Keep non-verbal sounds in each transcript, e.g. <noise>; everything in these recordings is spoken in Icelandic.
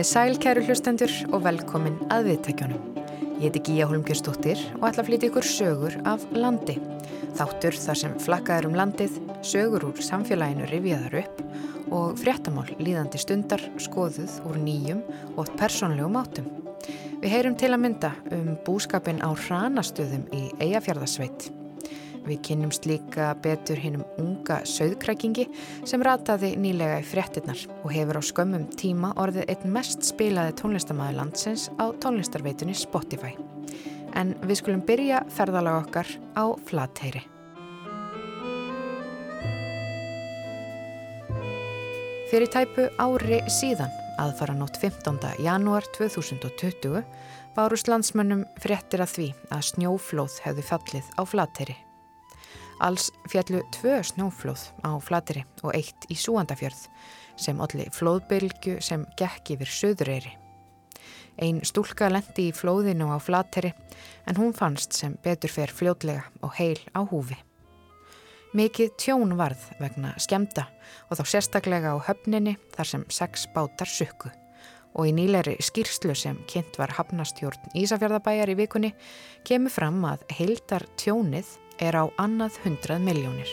Komiði sæl kæru hlustendur og velkomin að viðtækjunum. Ég heiti Gíja Holmgjörnsdóttir og ætla að flytja ykkur sögur af landi. Þáttur þar sem flakkaður um landið, sögur úr samfélaginu rifjaðar upp og fréttamál líðandi stundar skoðuð úr nýjum og persónlegum átum. Við heyrum til að mynda um búskapin á hranastöðum í Eyjafjörðarsveit. Við kynnumst líka betur hinnum unga söðkrækingi sem rataði nýlega í fréttinnar og hefur á skömmum tíma orðið einn mest spilaði tónlistamæði landsins á tónlistarveitunni Spotify. En við skulum byrja ferðalag okkar á Flateyri. Fyrir tæpu ári síðan, aðfara nótt 15. janúar 2020, bárust landsmönnum fréttir að því að snjóflóð hefði fallið á Flateyri. Alls fjallu tvö snjóflóð á Flateri og eitt í Súandafjörð sem allir flóðbylgu sem gekk yfir söðureyri. Einn stúlka lendi í flóðinu á Flateri en hún fannst sem betur fer fljótlega og heil á húfi. Mikið tjón varð vegna skemda og þá sérstaklega á höfninni þar sem sex bátar sukku og í nýleiri skýrslu sem kynnt var hafnastjórn Ísafjörðabæjar í vikunni kemur fram að heildar tjónið er á annað hundrað miljónir.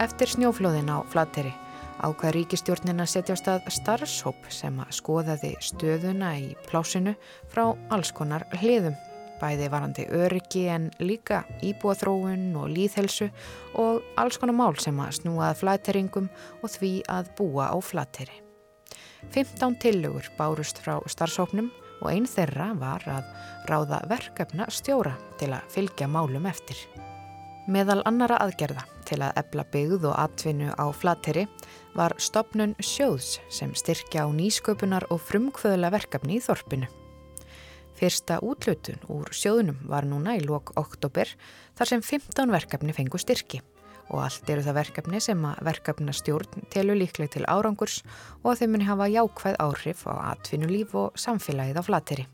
Eftir snjóflóðin á Flateri ákvað ríkistjórnin að setja á stað starfshóp sem að skoðaði stöðuna í plásinu frá alls konar hliðum bæði varandi öryggi en líka íbúaþróun og líðhelsu og alls konar mál sem að snúað flatteringum og því að búa á flatteri. 15 tillögur bárust frá starfsóknum og einn þeirra var að ráða verkefna stjóra til að fylgja málum eftir. Meðal annara aðgerða til að ebla byggð og atvinnu á flatteri var stopnun sjóðs sem styrkja á nýsköpunar og frumkvöðla verkefni í þorpinu. Fyrsta útlutun úr sjóðunum var núna í lok oktober þar sem 15 verkefni fengu styrki og allt eru það verkefni sem að verkefna stjórn telur líkleg til árangurs og að þeim muni hafa jákvæð áhrif á atvinnulíf og samfélagið á flateri.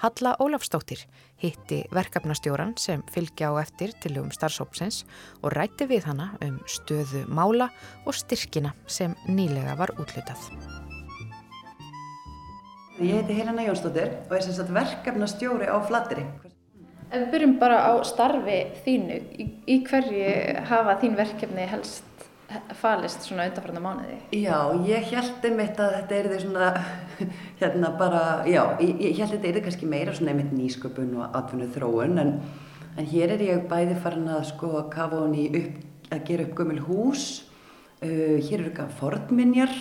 Halla Ólafstóttir hitti verkefnastjóran sem fylgja á eftir til um starfsópsins og rætti við hana um stöðu mála og styrkina sem nýlega var útlutað. Ég heiti Helena Jónsdóttir og er sagt verkefnastjóri á Flatteri. Ef við byrjum bara á starfi þínu, í, í hverju hafa þín verkefni helst falist svona undanfæranda mánuði? Já, ég held einmitt að þetta er því svona, <laughs> hérna bara, já, ég, ég held að þetta er kannski meira svona einmitt nýsköpun og atvinnuð þróun en, en hér er ég bæði farin að sko kafa honi upp, að gera upp gömul hús, uh, hér eru eitthvað fornminjar,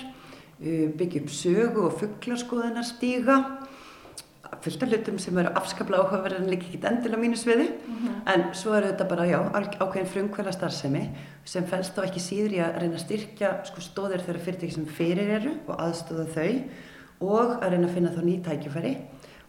Byggja upp sögu og fugglarskoðunar stíga fullt af hlutum sem eru afskaplega áhugaverðin en líka ekki endilega mínu sviði mm -hmm. en svo eru þetta bara, já, ákveðin frumkvæla starfsemi sem fælst þá ekki síður í að reyna að styrkja sko, stóðir þeirra fyrirtæki sem fyrir eru og aðstóða þau og að reyna að finna þá ný tækifæri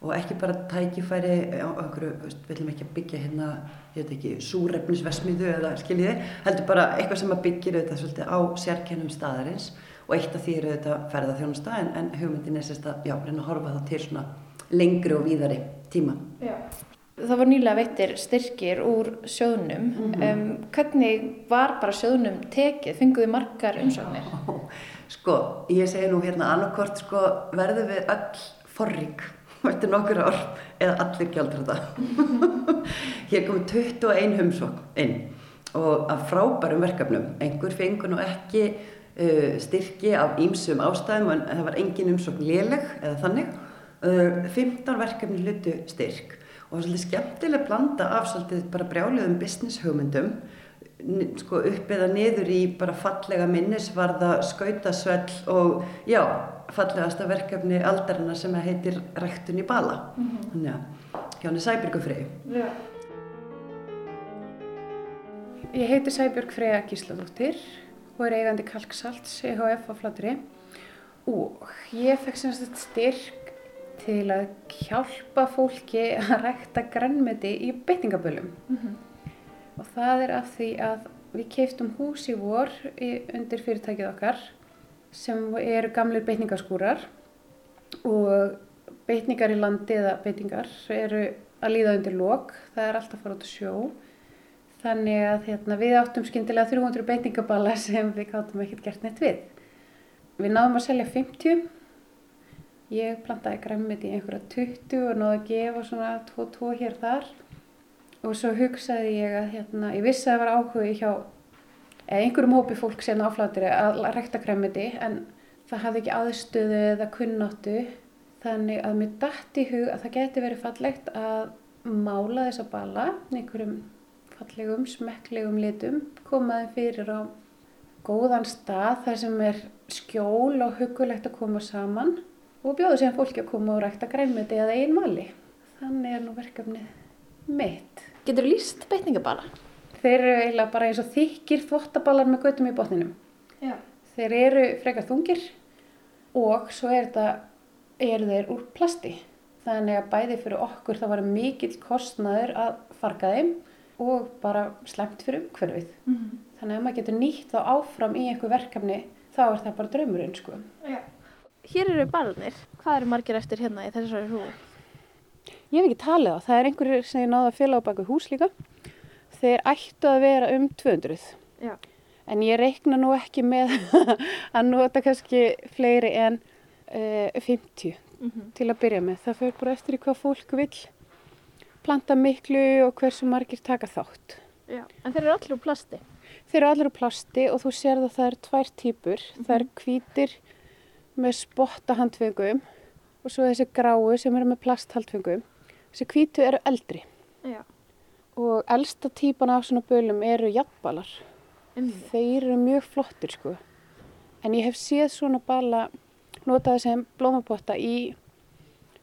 og ekki bara tækifæri á við viljum ekki byggja hérna, ég veit ekki, súrefnisvesmiðu eða skiljiði, heldur bara eitthvað sem að byggja þetta svolítið á sérkennum staðarins og eitt af því eru þetta ferðarþjónusta en, en hugmyndin er sérst að já, reyna að horfa það til svona lengri og víðari tíma. Já. Það var nýlega veittir styrkir úr sjóðnum. Mm -hmm. um, hvernig var bara sjóðnum tekið? Fenguðu margar umsóknir? <laughs> Sko, ég segi nú hérna annarkort sko, verðum við öll forrík <laughs> eftir nokkur ár eða allir gjaldra þetta. <laughs> Hér komið 21 umsókn inn og af frábærum verkefnum. Einhver fengur nú ekki styrki af ímsum ástæðum en það var engin umsókn léleg eða þannig. Uh, 15 verkefni hlutu styrk og það var svolítið skemmtileg blanda af svolítið bara brjáliðum business hugmyndum sko upp eða niður í bara fallega minnisvarða, skautasvell og já, fallegasta verkefni aldarina sem heitir Ræktun í bala. Mm -hmm. Þannig að hjá henni Sæbjörgu Frey. Já. Ég heiti Sæbjörg Freyja Gísladóttir og er eigandi Kalksalts EHF á Flatri og ég fekk semst styrk til að hjálpa fólki að rækta grannmeti í beitingabölum mm -hmm. og það er af því að við keiftum hús í vor í, undir fyrirtækið okkar sem eru gamlir beitningaskúrar og beitningar í landi eða beitingar eru að líða undir lok, það er alltaf að fara út á sjó. Þannig að hérna, við áttum skyndilega 300 beitingaballa <laughs> sem við gáttum ekkert gert neitt við. Við náðum að selja 50. Ég plantaði græmið í einhverja 20 og náði að gefa svona 2-2 hér þar. Og svo hugsaði ég að hérna, ég vissi að það var áhugi hjá einhverjum hópi fólk sem áflatir að rekta græmiti en það hafði ekki aðstöðu eða kunnáttu þannig að mér dætt í hug að það geti verið fallegt að mála þessa bala einhverjum fallegum, smekklegum litum, komaði fyrir á góðan stað þar sem er skjól og hugulegt að koma saman og bjóðu sem fólki að koma og rækta grænmeti eða einn mali. Þannig er nú verkefnið mitt. Getur þú líst beitningabala? Þeir eru eiginlega bara eins og þykir þvottaballar með gautum í botninum. Já. Þeir eru frekar þungir og svo er þetta, eru þeir úr plasti. Þannig að bæði fyrir okkur það var mikill kostnaður að farga þeim og bara slemt fyrir umhverfið. Mm -hmm. Þannig að maður getur nýtt þá áfram í einhver verkefni, þá er það bara draumurinn sko. Já. Hér eru balnir. Hvað eru margir eftir hérna í þessari hrúi? Ég hef ekki talið á. Það er einhverjir sem ég náða að fylga á baku hús líka. Þeir ættu að vera um 200. Já. En ég reikna nú ekki með <laughs> að nota kannski fleiri en uh, 50 Mm -hmm. til að byrja með. Það fyrir bara eftir í hvað fólk vil planta miklu og hversu margir taka þátt. Já. En þeir eru allir úr plasti? Þeir eru allir úr plasti og þú sér að það er tvær típur. Það er hvítir með spottahandfengum og svo þessi gráu sem eru með plasthandfengum. Þessi hvítu eru eldri Já. og elsta típan af svona bölum eru jafnbalar. Einmitt. Þeir eru mjög flottir sko. En ég hef séð svona bala notaði sem blómapotta í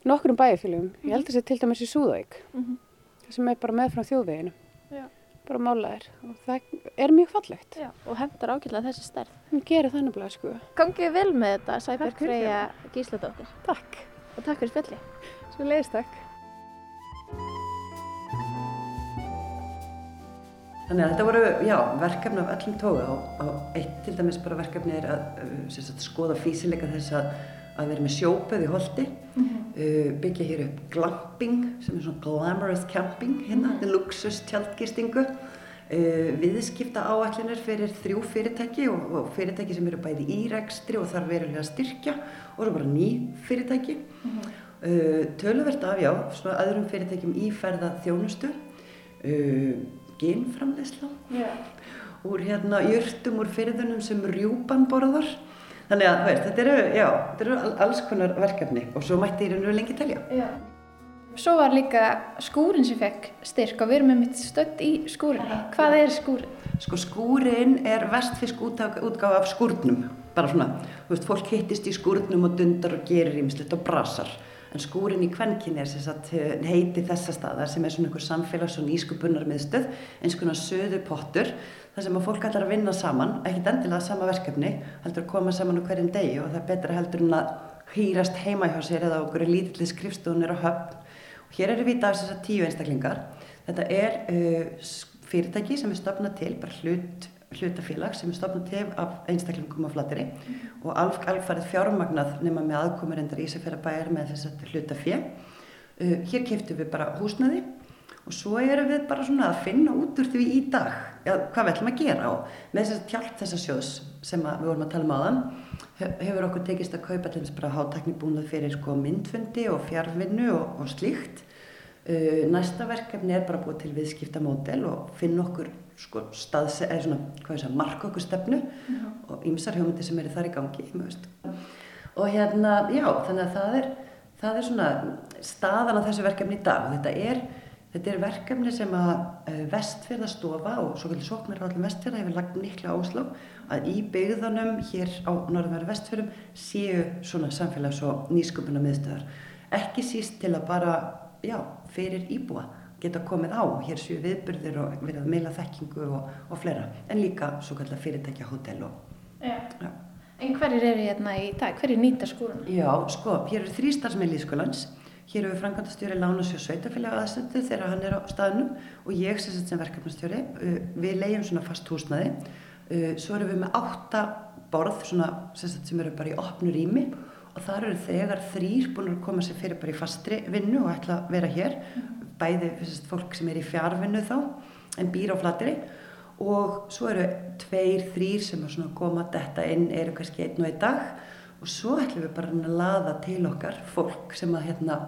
nokkrum bæjarfélugum. Ég held að það sé til dæmis í Súðavík. Mhm. Það sem er bara meðfram þjóðveginu. Já. Bara málaðir. Og það er mjög fallegt. Já. Og hendar ágætlega þessi stærð. Hún gerir þannig bara sko. Gangið vel með þetta, fyrir. Freyja Gísladóttir. Takk. Og takk fyrir spjalli. Svo leiðist takk. Þannig að þetta voru, já, verkefni af öllum tóga og, og eitt til dæmis bara verkefni er að uh, sagt, skoða físileika þess að, að vera með sjópöð í holti, uh, byggja hér upp glamping sem er svona glamorous camping hérna, þetta er luxus tjaldgistingu, uh, viðskipta áallinir fyrir þrjú fyrirtæki og, og fyrirtæki sem eru bæði í rekstri og þarf verulega að styrkja og eru bara ný fyrirtæki. Uh, töluvert af, já, svona öðrum fyrirtækjum í ferða þjónustu, uh, genframleysla Já. úr hérna jurtum úr fyrðunum sem rjúpan borðar. Þannig að, veist, þetta eru, já, þetta eru al- alls konar verkefni og svo mætti ég raunverulega lengi telja. Já. Svo var líka skúrin sem fekk styrk og við erum með mitt stödd í skúrinni. Hvað er skúrin? Sko skúrin er vestfisk útgáfa af skúrnum, bara svona, þú veist, fólk hittist í skúrnum og dundar og gerir ímislegt og brasar. En skúrin í kvenkinni er sagt eh, heiti þessa staðar sem er svona einhver samfélags- og nýskupunar miðstöð, eins konar söðu pottur, þar sem að fólk ætlar að vinna saman, ekkert endilega sama verkefni, heldur að koma saman á hverjum degi og það er betra heldur en að hýrast heima hjá sér eða okkur lítilli skrifstofunir á höfn. Og hér erum við í dag þess að tíu einstaklingar. Þetta er uh, fyrirtæki sem er stopnað til, bara hlut, hlutafélag sem er stopnað til af einstaklingum á flateri og alf, alfarið fjármagnað nema með aðkomur endar Ísafjörðabæjar með þess að hlutafé. Uh, hér keftum við bara húsnaði og svo erum við bara svona að finna út úr því í dag ja, hvað við ætlum að gera og með þess að hjálp þessa sjóðs sem við vorum að tala um áðan he- hefur okkur tekist að kaupa til þess bara hátaknibúnað fyrir sko myndfundi og fjárvinnu og, og slíkt Uh, næsta verkefni er bara búið til viðskiptamódel og finna okkur sko staðse, eða svona, hvað ég sagði, marka okkur stefnu og ýmsar hjómyndi sem eru þar í gangi, þú veist. Og hérna, já, þannig að það er, það er svona staðan á þessu verkefni í dag og þetta er, þetta er verkefni sem að uh, vestfjörðastofa og svo kallið sóknarhaldin vestfjörða hefur lagt mikla áslá að í byggðunum hér á norðanverðu vestfjörðum séu svona samfélags- og nýsköpuna miðstöðar. Ekki síst til að bara, já, fyrir íbúa geta komið á, hér séu viðburðir og verið að meila þekkingu og, og fleira, en líka svo kallar fyrirtækja hótel og, Já. já. En hverjir eru hérna í dag? Hverjir nýta skúruna? Já, sko, hér eru þrý starfsmenn Lýskólans, hér eru framkvæmdastjóri Lánasjó Sveitafélag aðsöndu þegar hann er á staðnum og ég sem, sem verkefnastjóri, uh, við leiðum svona fast húsnaði, uh, svo erum við með átta borð svona, sem, sem eru bara í opnu rými og þar eru þegar þrýr búin að koma sér fyrir bara í fastri vinnu og ætla að vera hér, bæði fyrst, fólk sem er í fjárvinnu þá en býr á flatteri og svo eru tveir, þrýr sem er svona koma þetta inn, eru kannski einn og einn dag. Og svo ætlum við bara að laða til okkar fólk sem að hérna,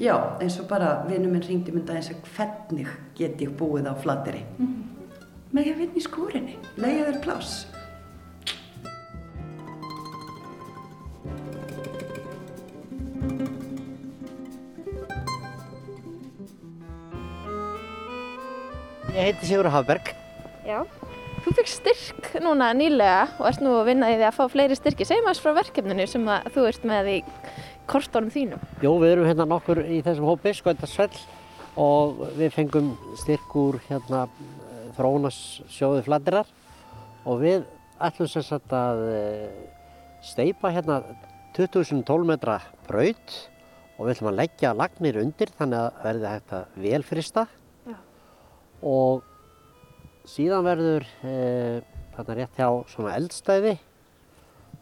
já, eins og bara vinnum minn ringdi mynda eins og hvernig get ég búið á flatteri mm -hmm. með að vinna í skúrinni, leiða þér pláss Ég heiti Sigur Hafberg. Já, þú fikk styrk núna nýlega og ert nú að vinna í því að fá fleiri styrki. Segjum aðeins frá verkefninu sem þú ert með í kortónum þínum. Jú, við erum hérna nokkur í þessum hópi, Sköndarsvell og við fengum styrk úr hérna þróunarsjóði Flandirar og við ætlum sagt að steipa hérna 2012 metra braut og við ætlum að leggja lagnir undir þannig að verði að velfrista og síðan verður e, þarna rétt hjá svona eldstæði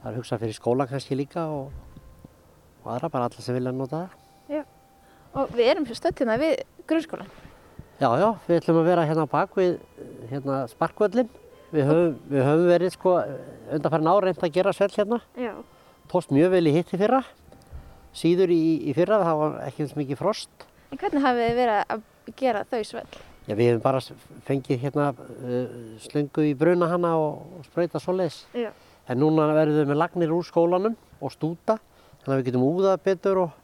það er hugsað fyrir skóla kannski líka og, og aðra bara alla sem vilja nota það. Já, og við erum stödd hérna við grunnskólan Já, já, við ætlum að vera hérna bak við hérna sparkvöllin við höfum, við höfum verið sko undanfærin áreint að gera svell hérna. Já. Tóst mjög vel í hitti fyrra. Síður í, í fyrra það var ekki eins mikið frost. En hvernig hafið þið verið að gera þau svell? Já, við hefum bara fengið hérna uh, slöngu í bruna hana og, og spröyta svoleiðis. Já. En núna verðum við með lagnir úr skólanum og stúta, þannig að við getum úðað betur og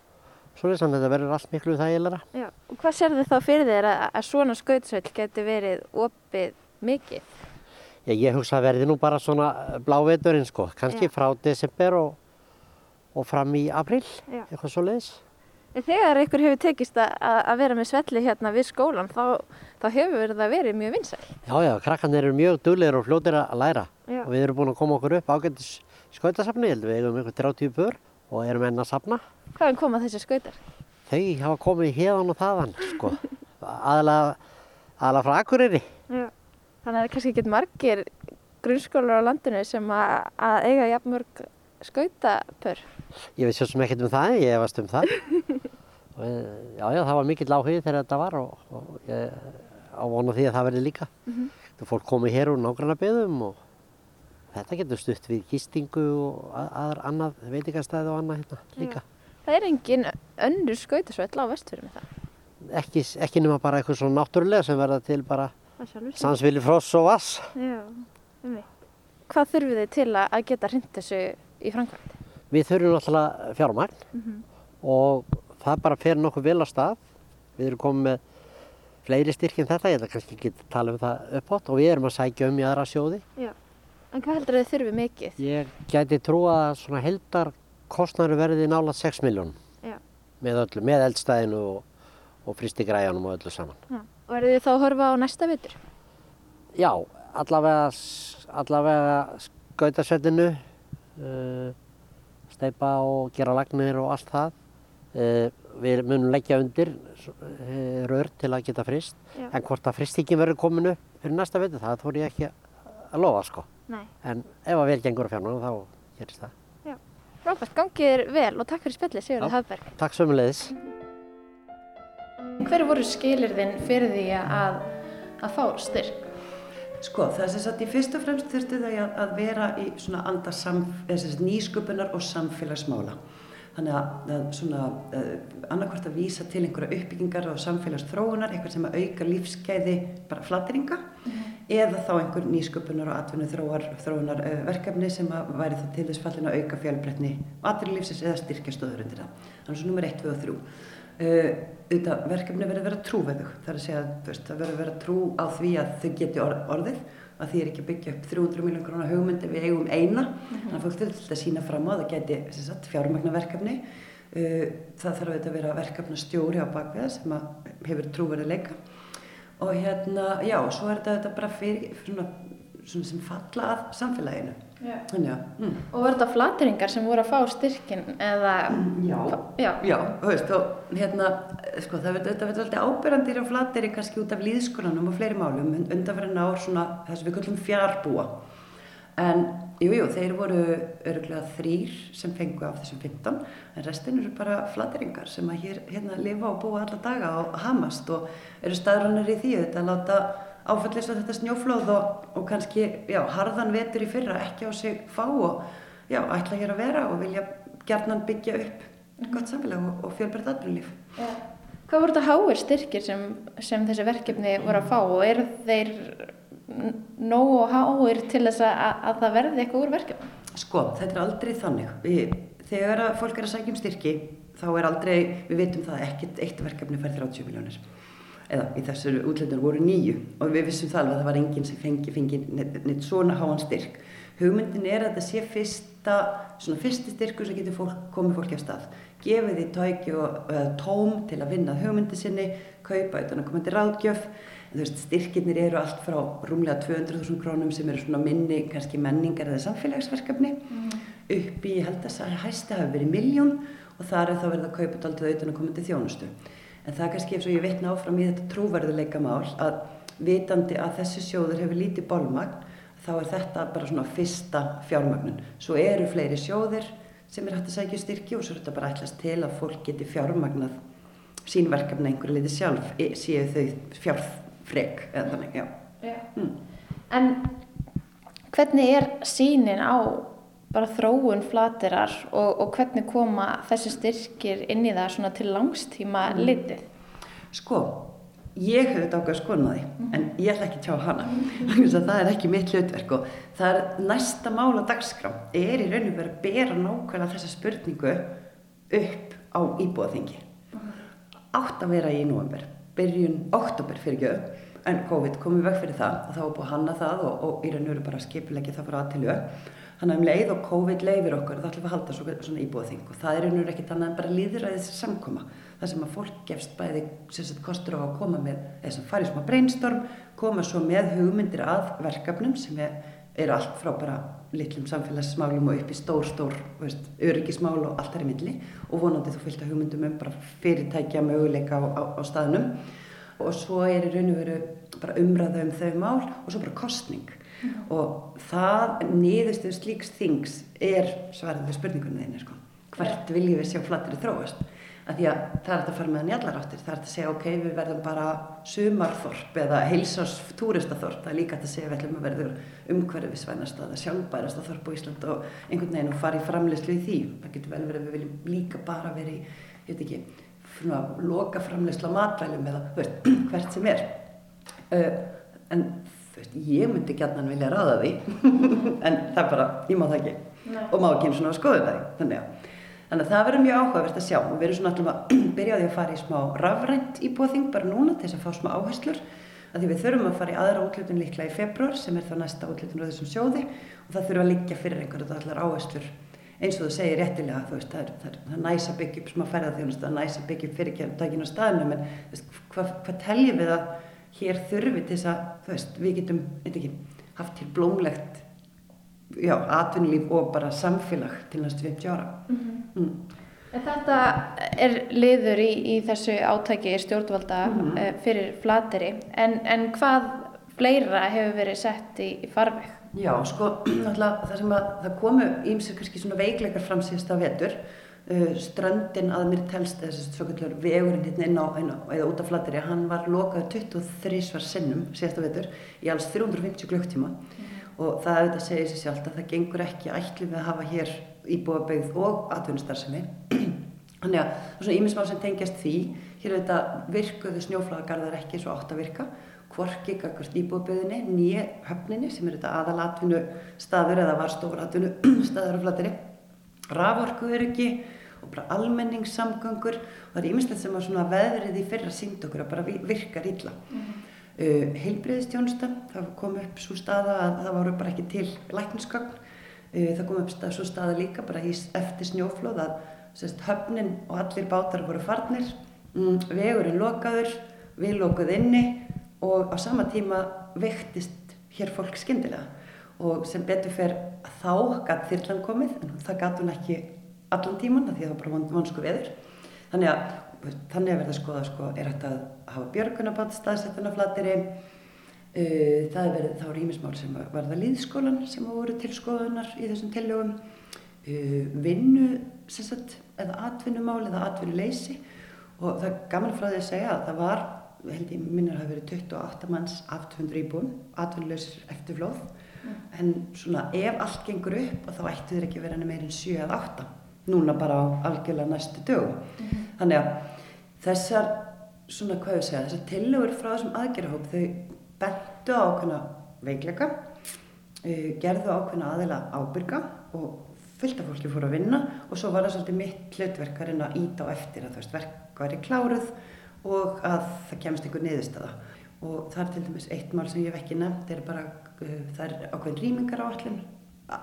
svoleiðis, þannig að þetta verður allt miklu þægilega. Já, og hvað sér þið þá fyrir þér að, að svona skautsvöld geti verið opið mikið? Já, ég hugsa að verði nú bara svona bláveturinn sko, kannski Já. frá desember og, og fram í april, eitthvað svoleiðis. Þegar ykkur hefur tekist að, að vera með svelli hérna við skólan þá, þá hefur það verið mjög vinsæl. Já, já, krakkarnir eru mjög duglegir og fljótir að læra já. og við erum búin að koma okkur upp ágættis skautasafni, við eigum ykkur 30 bör og erum enn að safna. Hvaðan koma þessi skautar? Þau hafa komið hérðan og þaðan, sko, aðalega, frá Akureyri. Já, þannig að það kannski ekki margir grunnskólar á landinu sem að, að eiga jafnmörg skautapör. Ég veit svo sem ekkert um það, ég hefast um það. <laughs> og, já, já, það var mikill áhugið þegar þetta var og, og ég á vona því að það verði líka. Mm -hmm. Það fólk komið hér úr nágranna byðum og þetta getur stutt við gistingu og aðra annað veitingastæði og annað hérna líka. Já. Það er engin önnur skautasvell á vestfyrir með það? Ekki, ekki nema bara eitthvað svona náttúrulega sem verða til bara sansvili fross og vass. Já, um veit. Hvað þurfið þið til að geta hrind þessu í framkvæmt? Við þurfum náttúrulega fjármagn mm -hmm. og það bara fer nokkuð vel á stað. Við erum komið með fleiri styrk en þetta, ég ætla kannski ekki að tala um það uppátt og við erum að sækja um í aðra sjóði. Já, en hvað heldur þið þurfið mikið? Ég gæti trúa að svona heldar kostnæru verði nála 6 miljónum með öllu, með eldstæðinu og, og fristigræjanum og öllu saman. Já. Og eru þið þá að horfa á næsta vitur? Já, allavega, allavega skautasvettinu, uh, steipa og gera lagnir og allt það. Uh, við munum leggja undir uh, rör til að geta frist, Já. en hvort að fristingin verður komin upp fyrir næsta vitur, það þór ég ekki að lofa sko. Nei. En ef að vel gengur á fjárnum þá gerist það. Frábært, gangið er vel og takk fyrir spjallið Sigurður Hafberg. Takk sömulegis. Hver voru skilirðin fyrir því að, að fá styrk? Sko, það er sem sagt í fyrst og fremst þurfti það að, að vera í svona anda nýsköpunar og samfélagsmála. Þannig að, að svona uh, annarkvært að vísa til einhverja uppbyggingar og samfélagsþróunar, eitthvað sem auka lífskeiði bara flattringa mm -hmm. eða þá einhver nýsköpunar og atvinnu þróar, þróunar uh, verkefni sem að væri þá til þess fallin að auka fjölbreytni atvinnulífsins eða styrkja stöður undir það. Þannig að nummer 1, 2 og 3. Uh, auðvitað verkefni verður að vera trúveðug. Það er að segja að það verður að vera trú á því að þau geti orðið að því er ekki að byggja upp 300 miljón krónar hugmyndi við eigum eina mm -hmm. þannig að fólk þurfti að sína fram á það geti fjármagnaverkefni uh, það þarf að vera verkefnastjóri á bakveða sem hefur trúverðileika og hérna, já, svo er þetta, þetta bara fyrir, svona, svona sem falla að samfélaginu Þannig, ja. mm. Og voru þetta flateringar sem voru að fá styrkin eða? Já, já, já veist, og hérna, sko, það verður alltaf ábyrrandir á flateri kannski út af líðskólanum og fleiri málum undanferðin ár svona þess að við kallum fjárbúa En jújú, jú, þeir voru öruglega þrýr sem fengu af þessum 15 en restin eru bara flateringar sem að hér, hérna lifa og búa alla daga og hamast og eru staðrannar í því þetta að láta áfællist á þetta snjóflóð og, og kannski, já, harðan vetur í fyrra ekki á sig fá og já, ætla hér að vera og vilja gerðnan byggja upp gott samfélag og, og fjölbreytt aðbrunlíf. Ja. Hvað voru þetta háir styrkir sem, sem þessi verkefni voru að fá og eru þeir nógu háir til þess að, að það verði eitthvað úr verkefni? Sko, þetta er aldrei þannig. Við, þegar fólk er að sækja um styrki, þá er aldrei, við veitum það ekkert eitt verkefni fær 30 miljónir. Eða í þessari útlöndun voru nýju og við vissum það alveg að það var enginn sem fengi, fengi neitt svona háan styrk. Hugmyndin er að þetta sé fyrsta, svona fyrsti styrkur sem getur fólk, komið fólki af stað. Gefið því tæki og tóm til að vinna hugmyndi sinni, kaupa utan að koma til ráðgjöf veist, styrkirnir eru allt frá rúmlega 200.000 krónum sem eru svona minni kannski menningar eða samfélagsverkefni mm. upp í, ég held að hæsta hafi verið miljón og þar er þá verið að kaupa alltaf auðvitað að koma til þjónustu en það er kannski eins og ég vitna áfram í þetta trúverðuleika mál að vitandi að þessi sjóður hefur lítið bólmagn þá er þetta bara svona fyrsta fjármagnun svo eru fleiri sjóðir sem er hægt að sækja styrki og svo er þetta bara ætlast til að fólk geti fjármagnað sínverkefni einhverju litið sjálf e, séu þau fjárf frek eða þannig, já. já. Mm. En hvernig er sínin á bara þróun flatirar og, og hvernig koma þessi styrkir inn í það svona til langstíma mm. litið? Sko, ég hef þetta ákveð skoðnaði mm. en ég ætla ekki að tjá hana þannig að það er ekki mitt hlutverk og það er næsta mála dagskrám er í rauninu verið að bera nákvæmlega þessa spurningu upp á íbúðaþingi átt að vera í november byrjun oktober fyrir göðu en COVID komið vekk fyrir það og þá var búið að hanna það og, og í raun og veru bara skipileggi það frá aðtilju þannig að um leið og COVID leifir okkur þá ætlum við að halda svo, svona íbúðing og það er og veru ekkit annað en bara líðræðis samkoma. Það sem að fólk gefst bæði sagt, kostur á að koma með þess að fara í svona brainstorm koma svo með hugmyndir að verkefnum sem er, er allt frá bara litlum samfélagsmálum og upp í stór, stór veist, öryggismál og allt er í milli. Og vonandi þú fylgta hugmyndum um bara fyrirtækja möguleika á, á, á staðnum. Og svo er í raun og veru bara umræða um þau mál og svo bara kostning. Og það niðurstuð slíks þings er svarðið við spurningunum þeirni sko. hvert viljum við sjá flattir þróast? Að því að það er að fara með hann í allar áttir. Það er að segja ok, við verðum bara sumarþorp eða heilsás túristaþorp það er líka að segja við ætlum að verður umhverfisvænast að sjálfbærasta þorp á Ísland og einhvern veginn og fara í framleyslu í því. Það getur vel verið að við viljum líka bara verið ég veit ekki loka framleysla matvælum eða <clears throat> hvert sem er. Uh, en veist, ég myndi gætnan vilja ráða því. <laughs> En það er bara, ég má það ekki. Nei. og má ekki eins og skoða það þannig að. Þannig að það verður mjög áhugavert að sjá. Og við erum svona alltaf að <clears throat> byrja á því að fara í smá rafrænt íbúðing bara núna til þess að fá smá áherslur. Að því við þurfum að fara í aðra útlutun líklega í februar sem er þá næsta útlutun á þessum sjóði. Og það þurfum að liggja fyrir einhverju allar áherslur. Eins og þú segir réttilega þú veist það er, það er, það er næs að er næs að byggja upp fyrirtækinu á staðinu menn veist, hvað, hvað teljum við að hér þurfi til þess að veist, við getum ekki, haft til blómlegt já, atvinnulíf og bara samfélag til næstu 50 ára. Mm -hmm. mm. Þetta er liður í, í þessu átæki stjórnvalda mm -hmm. fyrir flateri, en, en hvað fleira hefur verið sett í, í farveg? Já, sko, <clears throat> það sem að það komu ímsir kannski svona veikleikar fram síðasta vetur, strandin að mér telst þessi svokallar vegurinn hérna inn á, inn á eða út af flateri, hann var lokað 23 svar sinnum síðasta vetur í alls 350 klukktíma og það auðvitað segir sér sjálf að það gengur ekki ætlum við að hafa hér íbúabegð og atvinnustarfsemi. <clears throat> Þannig að svona ímismál sem tengjast því. Hér auðvitað virkuðu snjóflagagarðar ekki svo átt að virka hvorki ekkert íbúabegðinni nýje höfninni sem er þetta aðal atvinnu staður eða var stór atvinnu staður á flateri raforku er ekki og bara almenningssamgöngur. Og það er ímislegt sem að veðrið í fyrra sínd okkur að bara virkar illa. Mm -hmm. Uh, heilbreyðistjónusta, það kom upp svo staða að það voru bara ekki til lækningsgögn, uh, það kom upp stað, svo staða líka bara í, eftir snjóflóð að sérst, höfnin og allir bátar voru farnir, um, vegurinn lokaður, við lokuð inni og á sama tíma vektist hér fólk skindilega og sem betur fer þá gætt þyrlan komið en það gætt hún ekki allan tíman því það var bara vonsku veður. Þannig að þannig að verða að skoða sko, er hægt að hafa björgunabátt staðsettuna flateri Uh, það er verið þá rýmismál sem var það líðskólan sem voru til skoðunar í þessum tillögum. Uh, vinnu sagt, eða atvinnumál eða atvinnuleysi. Og það er gaman frá því að segja að það var held ég minnir að það hafi verið 28 manns af 200 íbúin, atvinnuleysir eftir flóð. En svona ef allt gengur upp þá ættu þeir ekki verið meirinn 7 eða 8 núna bara á algjörlega næstu dögum mm. þannig að þessar svona hvað ég segja, þessar tillögur frá þessum aðgerðahóp þau bentu á ákveðna veikleika, uh, gerðu ákveðna aðeila ábyrga og fullt af fólki fór að vinna og svo var það svolítið mitt hlutverk að íta á eftir að þú veist verk var í kláruð og að það kemst einhver niðurstaða og það er til dæmis eitt mál sem ég hef ekki nefnt, er bara, uh, það er ákveðin rýmingar á allin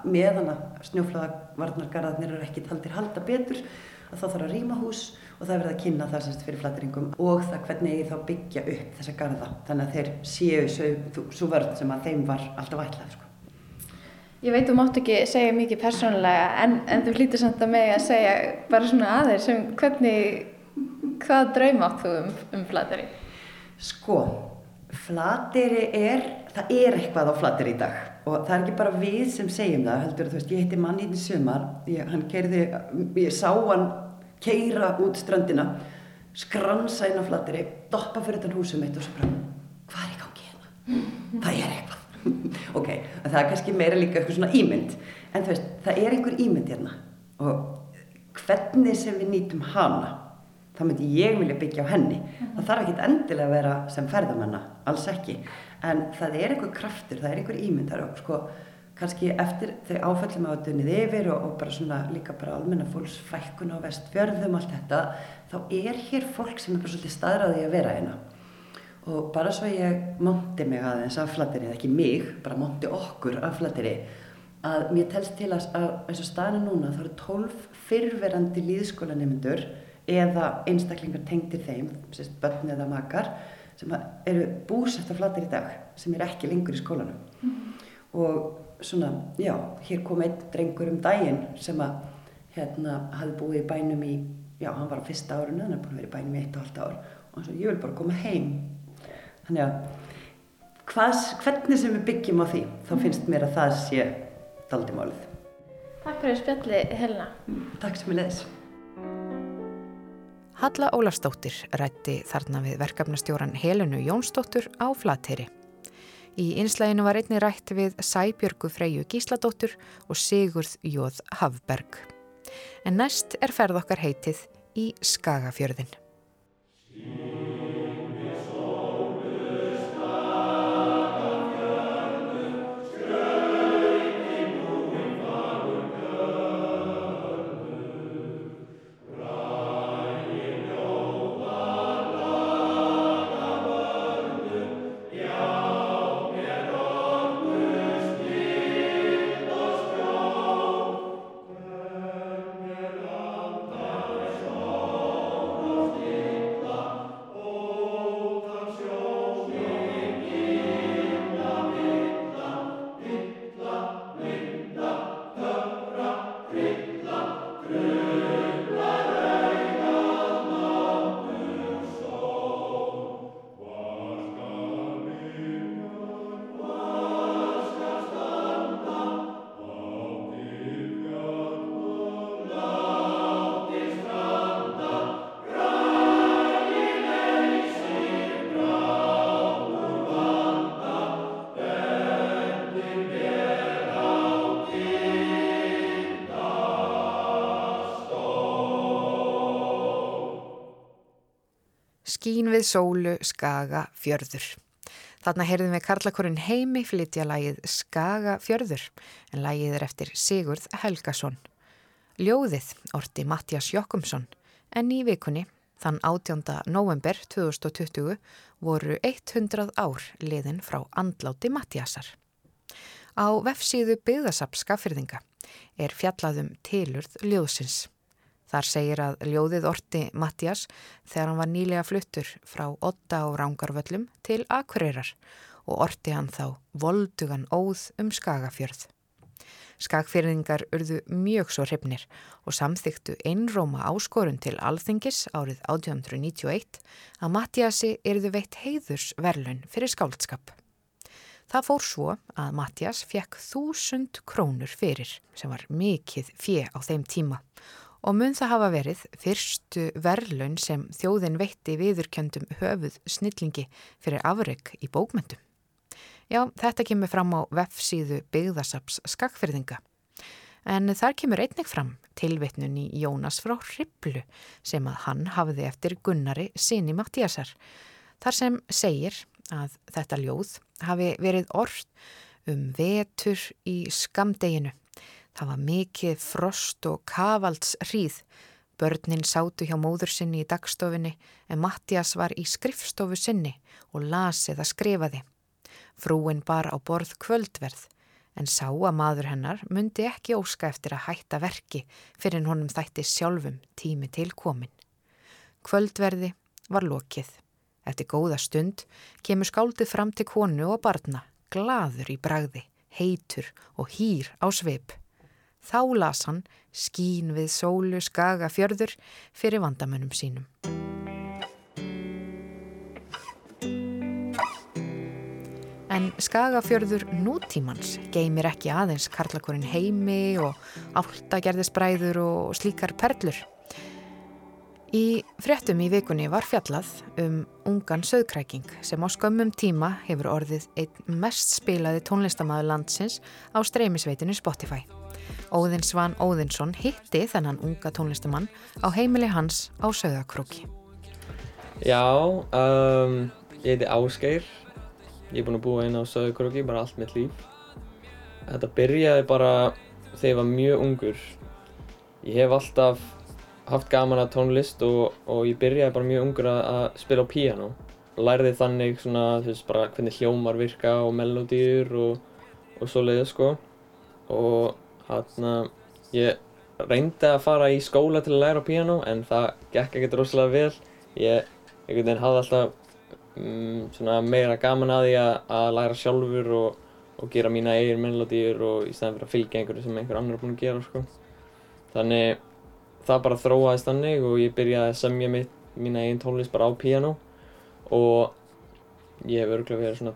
meðan að snjóflöðavarnargarðarnir eru ekki taldir halda betur að þá þarf að rýma hús og það er verið að kynna það semst fyrir flatteringum og það hvernig ég þá byggja upp þessa garda þannig að þeir séu svo vörð sem að þeim var alltaf ætlað sko. Ég veit þú mátt ekki segja mikið persónulega en, en þú hlýtur samt að mig að segja bara svona aðeins sem hvernig, hvað draum átt þú um, um flatteri? Sko, flatteri er, það er eitthvað á flatteri í dag. Og það er ekki bara við sem segjum það heldur þú veist, ég heiti mann hérna í sumar. Ég, hann keirði, ég sá hann keira út strandina skransa inn á flatteri doppa fyrir þetta húsum mitt og svo bara hvað er í gangi hérna? <laughs> það er eitthvað. <laughs> Ok, það er kannski meira líka eitthvað svona ímynd. En þú veist, það er einhver ímynd hérna. Og hvernig sem við nýtum hana þá myndi ég vilja byggja á henni. Það þarf ekki endilega að vera sem ferðamanna alls ekki, en það er einhver kraftur, það er einhver ímynd það er sko kannski eftir þau áfællum á dunnið yfir og, og bara svona líka bara almenna fólks fækkun á vestfjörðum allt þetta, þá er hér fólk sem er bara svolítið staðræði að vera hérna. Og bara svo ég monti mig aðeins af flatteri, ekki mig, bara monti okkur af flatteri að mér telst til að, að eins og staðinu núna þá eru tólf fyrverandi líðskólanemundur eða einstaklingar tengtir þeim, sérst börn eða makar sem eru búsett af flatteri í dag sem er ekki lengur í skólanum mm. og svona, já, hér kom einn drengur um daginn sem að hérna hafði búið í bænum í, já, hann var á fyrsta árinu, hann er búin að vera í bænum í eitt og halvt ár og hann svo, ég vil bara koma heim. Þannig að hvað, hvernig sem við byggjum á því, þá finnst mér að það sé daldi málið. Takk fyrir spjalli, Helena. Takk sem ég leðis. Halla Ólarsdóttir rætti þarna við verkefnastjóran Helenu Jónsdóttur á Flateyri. Í einslæginu var einni rætt við Sæbjörgu Freyju Gísladóttur og Sigurð Jóð Hafberg. En næst er ferð okkar heitið í Skagafjörðin. Skín við sólu, skaga, fjörður. Þarna heyrðum við Karlakorinn heimi flytja lægið Skaga fjörður en lægið er eftir Sigurð Helgason. Ljóðið orti Mattias Jokkumsson en í vikunni, þann 18. november 2020, voru 100 ár liðin frá andláti Mattiasar. Á vefsíðu byggðasapp skafyrðinga er fjallaðum tilurð ljóðsins. Þar segir að ljóðið orti Mattias þegar hann var nýlega fluttur frá Otta og Rángarvöllum til Akureyrar og orti hann þá voldugan óð um Skagafjörð. Skagfyrðingar urðu mjög svo hrifnir og samþyktu einróma áskorun til Alþingis árið 1891 að Mattiasi erðu veitt heiðurs verlun fyrir skáldskap. Það fór svo að Mattias fekk þúsund krónur fyrir sem var mikið fjö á þeim tíma og mun það hafa verið fyrstu verðlaun sem þjóðin veitti viðurkjöndum höfuð snillingi fyrir afreg í bókmyndum. Já, þetta kemur fram á vefsíðu byggðasaps skakfyrðinga. En þar kemur einnig fram tilvitnun í Jónas frá Hriblu sem að hann hafiði eftir Gunnari sinni Mattíasar. Þar sem segir að þetta ljóð hafi verið orð um vetur í skamdeginu. Það var mikið frost og kavalds hríð. Börnin sátu hjá móður sinni í dagstofinni en Mattias var í skrifstofu sinni og lasið að skrifaði. Frúin bar á borð kvöldverð en sá að maður hennar myndi ekki óska eftir að hætta verki fyrir honum þætti sjálfum tími til komin. Kvöldverði var lokið. Eftir góða stund kemur skáldið fram til konu og barna, gladur í bragði, heitur og hýr á sveip. Þá las hann skín við sólu skaga fjörður fyrir vandamönnum sínum. En skagafjörður nútímans geymir ekki aðeins karlakorinn heimi og áltagerðisbræður og slíkar perlur. Í fréttum í vikunni var fjallað um ungan söðkræking sem á skömmum tíma hefur orðið einn mest spilaði tónlistamæðu landsins á streymisveitinu Spotify. Óðinn Svan Óðinsson hitti þennan unga tónlistamann á heimili hans á söðakróki. Já, um, ég heiti Ásgeir Ég er búinn að búa inn á Söðurkróki bara allt mitt líf. Þetta byrjaði bara þegar ég var mjög ungur. Ég hef alltaf haft gaman að tónlist og, og ég byrjaði bara mjög ungur að, að spila á píano. Lærði þannig svona, þú veist, bara hvernig hljómar virka og melodýr og, og svoleiðið sko. Og hérna, ég reyndi að fara í skóla til að læra á píano en það gekk ekkert rosalega vel. Ég, einhvern veginn hafði alltaf um, meira gaman að því að, að læra sjálfur og, og gera mína eigin melodýr og í stæðan fyrir að fylgja einhverju sem einhver annar er búinn að gera sko. Þannig það bara þróaðist þannig og ég byrjaði að semja mitt, mína eigin tónlist bara á piano og ég hef örgulega verið svona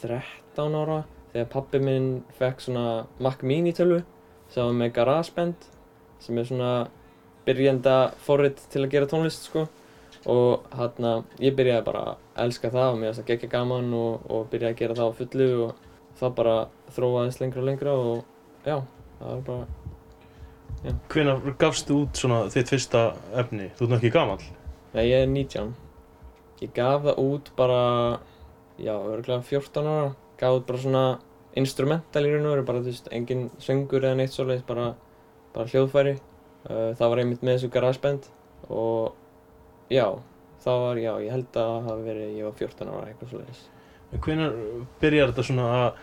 13 ára þegar pappi minn fekk svona Mac Mini tölvu sem var með GarageBand sem er svona byrjenda forrið til að gera tónlist sko og hérna ég byrjaði bara að elska það og mér finnst það geggja gaman og, og byrjaði að gera það á fullu og það bara þróaðist lengra og lengra og já, það var bara já. Hvenar gafst þú út svona þitt fyrsta efni? Þú ert náttúrulega gammal? Nei, ég er 19 Ég gaf það út bara já, örgulega 14 ára gaf út bara svona instrumental í raun og veru, bara þú veist, engin söngur eða neitt svoleiðis, bara, bara hljóðfæri uh, það var einmitt með þessu GarageBand og Já, það var, já, ég held að það hafi verið, ég var 14 ára eitthvað svolítið. Hvernig byrjar þetta svona að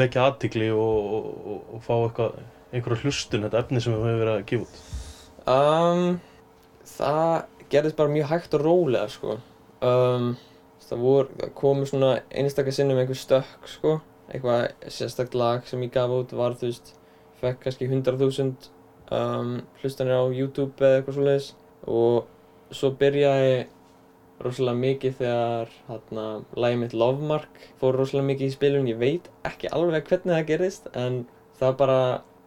vekja aðtikli og, og, og fá eitthvað, einhverja hlustun, þetta efni sem við höfum verið að gefa út? Um, það gerðist bara mjög hægt og rólega, sko. Um, það voru, það komu svona einstaklega sinnum einhver stökk, sko. Eitthvað sérstaklega lag sem ég gaf út var, þú veist, fekk kannski 100.000 um, hlustanir á YouTube eða eitthvað svolítið og svo byrjaði rosalega mikið þegar hérna lægið mitt Lovemark fór rosalega mikið í spilun. Ég veit ekki alveg hvernig það gerist en það bara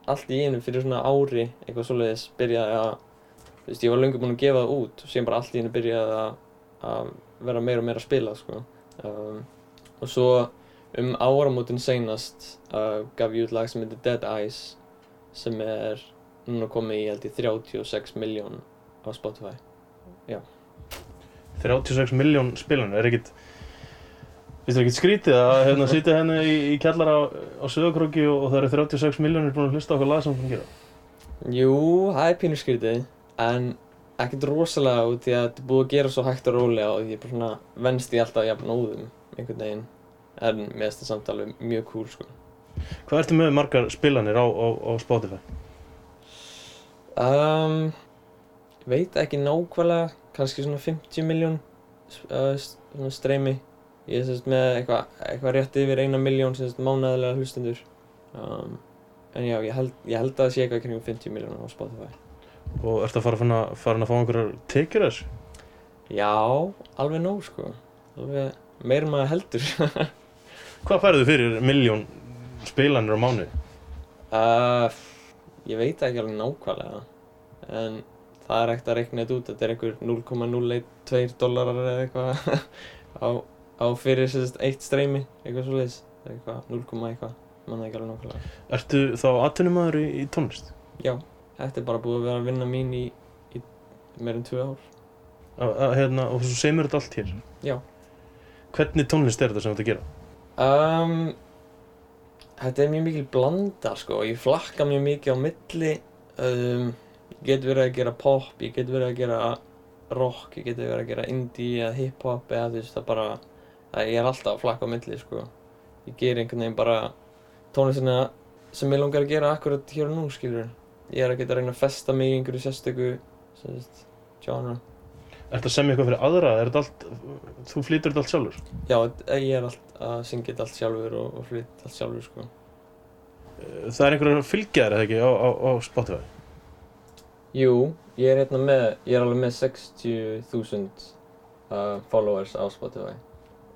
allt í einu fyrir svona ári eitthvað svoleiðis byrjaði að þú veist ég var lengur búinn að gefa það út og síðan bara allt í einu byrjaði að, að vera meira og meira að spila sko. Um, og svo um áramótin seinast uh, gaf ég út lag sem heitir Dead Eyes sem er núna komið í held í 36 miljón á Spotify Já. 36 miljón spilanir, er það er ekkert skrítið að hérna, sitja hérna í, í kjallara á, á Söðakróki og, og það eru 36 miljónir búin að hlusta hvað lag sem að gera? Jú, það er pínur skrítið, en ekkert rosalega út því að þetta búið að gera svo hægt og rólega og ég er bara svona venst í alltaf jafn óðum einhvern veginn, en mér finnst það samt alveg mjög cool sko. Hvað ertu með margar spilanir á, á, á Spotify? Um, veit ekki nákvæmlega, kannski svona 50 miljón uh, streymi. Ég er sérst með eitthvað eitthva rétt yfir eina miljón mánæðilega hlustendur. Um, en já, ég held, ég held að það sé eitthvað kring 50 miljónar á Spotify. Og ert að fara að, fara að fá einhverjar tekjur þessu? Já, alveg nóg sko. Alveg meir maður heldur. <laughs> Hvað færðu fyrir miljón spilanir á mánuði? Uh, ég veit ekki alveg nákvæmlega en það er ekkert að reikna þetta út þetta er einhver 0,012 dólarar eða eitthvað <laughs> á, á fyrir sérst eitt streymi eitthvað svo leiðis eitthvað 0, eitthvað manna ekki alveg nákvæmlega Ertu þá atvinnumæður í, í tónlist? já, þetta er bara búið að vera að vinna mín í, í meir en tvö ár Að, að, hérna, og þú semur þetta allt hér? já Hvernig tónlist er þetta sem þú ert að gera? Um, þetta er mjög mikil blanda sko, ég flakka mjög mikið á milli. Um, ég get verið að gera pop, ég get verið að gera rock, ég get verið að gera indie eða hip-hop eða þú veist það bara það, ég er alltaf að flakka á milli sko. Ég ger einhvern veginn bara tónlistina sem ég langar að gera akkurat hér og nú skilur ég er að geta að reyna að festa mig í einhverju sérstöku sem sagt, genre Ertu að semja eitthvað fyrir aðra? Er þetta allt, þú flýtur þetta allt sjálfur? já, ég er allt að syngja þetta allt sjálfur og, og flytt allt sjálfur sko Það er einhverjar fylgjaðar eða ekki á, á, á Spotify? Jú, ég er hérna með, ég er alveg með 60.000 uh, followers á Spotify.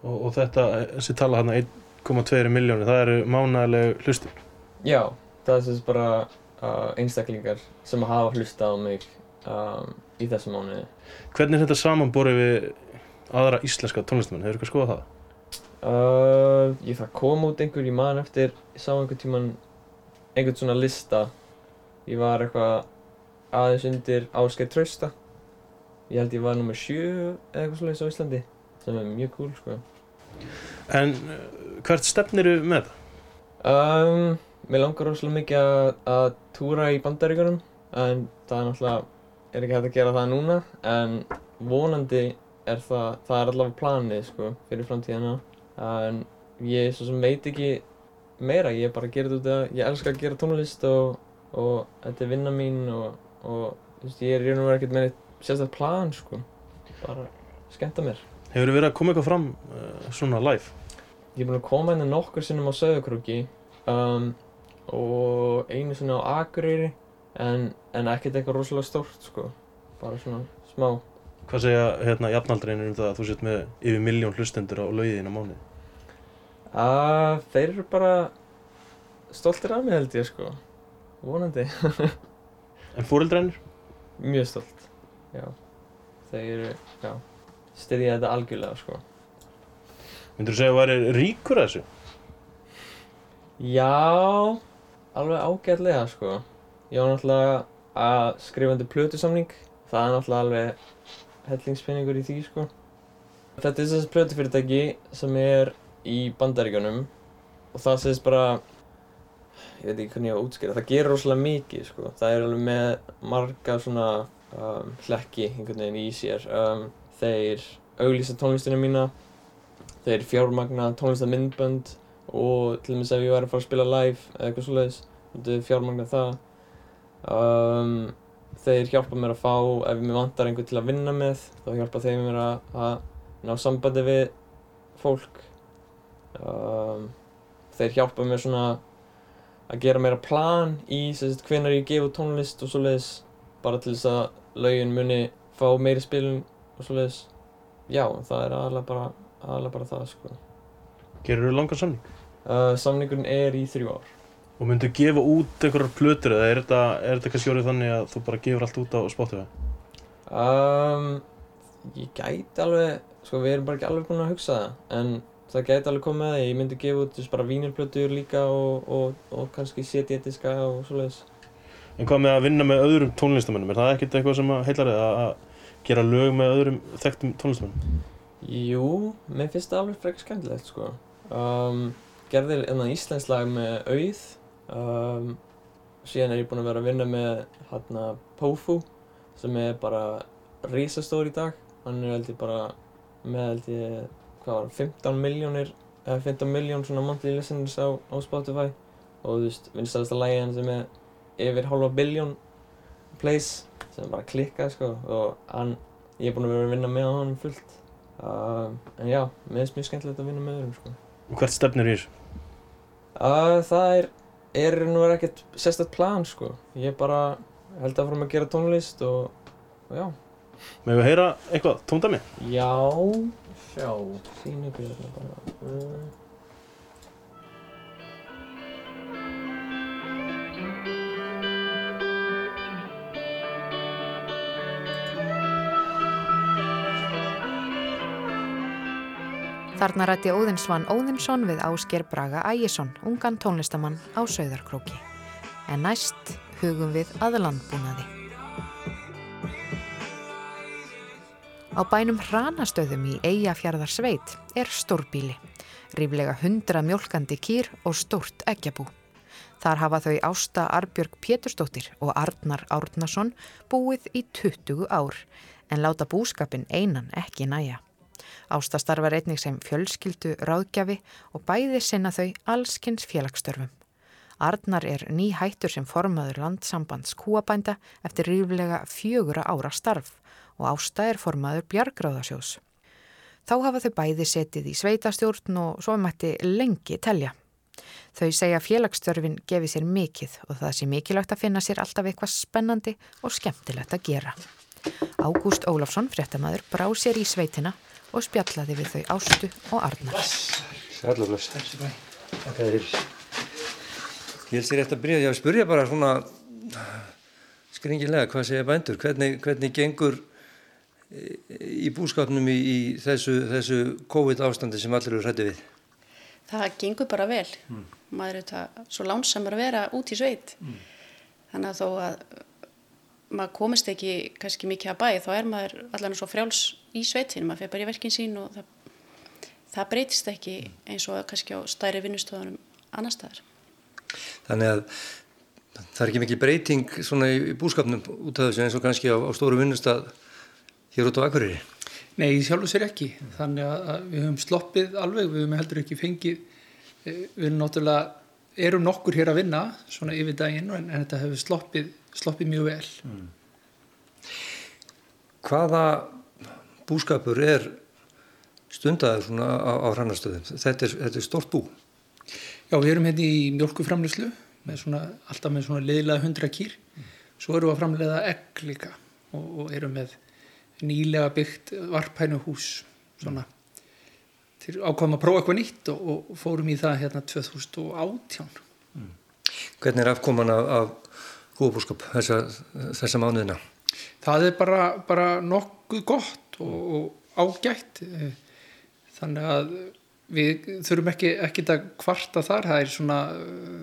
Og, og þetta, þessi tala hérna 1,2 miljónir, það eru mánægileg hlustur. Já, það er sérst bara uh, einstaklingar sem hafa hlustað á mig um, í þessu mánuði. Hvernig er þetta samanborið við aðra íslenska tónlistamenn? Hefur eitthvað skoðað það? Uh, ég það kom út einhver, ég man eftir, ég sá einhvern tíman einhvern svona lista. Ég var eitthvað aðeins undir Ásgeir Trausta. Ég held ég var nummer 7 eða eitthvað svoleiðis á Íslandi, sem er mjög cool sko. En uh, hvert stefniru með þetta? Um, mér langar rosalega mikið að, túra í bandaríkunum en það er náttúrulega, er ekki hægt að gera það núna en vonandi er það, það er allavega planið sko fyrir framtíðina en ég svo sem veit ekki meira, ég er bara að gera þetta út af, ég elska að gera tónlist og, og þetta er vinna mín og, og þú veist, ég er í raun og verið ekkert með neitt sérstaklega plan sko, bara skemmta mér. Hefur verið að koma eitthvað fram uh, svona live? Ég er búinn að koma hérna nokkur sinnum á Söðukrúki um, og einu sinni á Akureyri en, en ekkert eitthvað rosalega stórt sko, bara svona smá. Hvað segja hérna jafnaldreinir um það að þú sett með yfir miljón hlustendur á laugiðin á mánuði? Uh, þeir eru bara stoltir af mig held ég sko, vonandi. <laughs> En fóreldreinir? Mjög stolt, já. Þeir eru, já, styðja þetta algjörlega sko. Myndur þú segja að þú væri ríkur þessu? Já, alveg ágætlega sko. Ég var náttúrulega að skrifa undir plötusamning. Það er náttúrulega alveg hellingspinningur í því sko. Þetta er þessi plötufyrirtæki sem er í bandaríkjunum og það sést bara, ég veit ekki hvernig ég á að útskýra, það gerir rosalega mikið sko. Það er alveg með marga svona um, hlekki einhvern veginn í sér. Um, þeir auglýsa tónlistina mína, þeir fjármagna tónlistamindbönd og til dæmis ef ég væri að fara að spila live eða eitthvað svoleiðis, myndu fjármagna það. Um, þeir hjálpa mér að fá, ef mér vantar einhvern til að vinna með, þá hjálpa þeir mér að, að ná sambandi við fólk. Um, þeir hjálpa mér svona að gera meira plan í hvenar ég gef út tónlist og svoleiðis, bara til þess að lögin muni fá meiri spilun og svoleiðis. Já, það er aðalega bara, aðalega bara það sko. Gerir þú langan samning? Uh, samningurinn er í þrjú ár. Og myndu gefa út einhverjar plötur eða er þetta, er þetta kannski orðið þannig að þú bara gefur allt út á Spotify? Um, ég gæti alveg, sko við erum bara ekki alveg búin að hugsa það, en það gæti alveg komið að. Ég myndi gefa út þess bara vínilplötur líka og, og, og kannski CD-diska og svoleiðis. En hvað með að vinna með öðrum tónlistamennum? Er það ekkert eitthvað sem að heilar þig að að gera lög með öðrum þekktum tónlistamennum? Jú, mér finnst það alveg frekar skemmtilegt sko. Um, gerði enna íslensk lag með Auð. Um, síðan er ég búinn að vera að vinna með hérna Pófu sem er bara risastór í dag. Hann er held ég bara með held ég, hvað var, 15 miljónir, eða 15 miljón svona monthly listeners á, á Spotify. Og þú veist, vinstælasta lagi hann sem er yfir halva biljón plays sem bara klikkað sko og hann, ég er búinn að vera að vinna með hann fullt. Uh, en já, mér finnst mjög skemmtilegt að vinna með öðrum sko. Og hvert stefnir þessu? Uh, það er, er nú er ekkert sérstætt plan sko. Ég bara held að fórum að gera tónlist og, og já. Með við heyra eitthvað, tóndami? Já, sjá, sín ykkur hérna bara. Þarna rætti Óðinsvann Óðinsson við Ásker Braga Ægjesson, ungan tónlistamann á Sauðarkróki. En næst hugum við aðlandbúnaði. Á bænum Hranastöðum í Eyjafjörðarsveit er stórbíli, ríflega hundra mjölkandi kýr og stórt eggjabú. Þar hafa þau Ásta Arbjörg Pétursdóttir og Arnar Árnason búið í 20 ár, en láta búskapin einan ekki næja. Ásta starfar einnig sem fjölskyldu ráðgjafi og bæði sinna þau allskynns félagsstörfum. Arnar er nýhættur sem formaður landsambands kúabænda eftir ríflega fjögura ára starf og Ásta er formaður bjargráðasjós. Þá hafa þau bæði setið í sveitastjórn og svo mætti lengi telja. Þau segja félagsstörfin gefi sér mikið og það sé mikilvægt að finna sér alltaf eitthvað spennandi og skemmtilegt að gera. Ágúst Ólafsson, fréttamaður, brá sér í sveitina og spjallaði við þau Ástu og Arnar. Sæluflöss. Ég held sér eftir að byrja, ég spurja bara svona skringilega hvað segja bændur, hvernig, hvernig gengur í búskapnum í, í þessu, þessu COVID ástandi sem allir eru hrætti við? Það gengur bara vel. Mm. Maður er þetta svo lánsamur að vera út í sveit. Mm. Þannig að þó að maður komist ekki kannski mikið að bæ þá er maður allavega svo frjáls í sveitin. Maður fyrir bara í verkin sín og það, það breytist ekki eins og kannski á stæri vinnustöðunum annar staðar. Þannig að það er ekki mikil breyting svona í búskapnum út af þessu eins og kannski á, á stóru vinnustad hér út á Akureyri? Nei, sjálf og sér ekki. Þannig að við höfum sloppið alveg, við höfum heldur ekki fengið, eh, við erum náttúrulega, erum nokkur hér að vinna svona yfir daginn en, en þetta hefur sloppið, sloppið mjög vel. Mm. Hvaða búskapur er stundaður svona á, á hrannastöðum? Þetta er, þetta er stort bú? Já, við erum hérna í svona, alltaf með svona liðlega hundra kýr. Svo erum við að framleiða egg líka og, og erum með nýlega byggt varpænu hús svona til ákvæmum að prófa eitthvað nýtt og, og fórum í það hérna 2018 mm. Hvernig er afkoman af, af góðbúrskap þessa, þessa mánuðina? Það er bara, bara nokkuð gott og, og ágætt. Þannig að við þurfum ekki, ekki að kvarta þar. Það er, svona,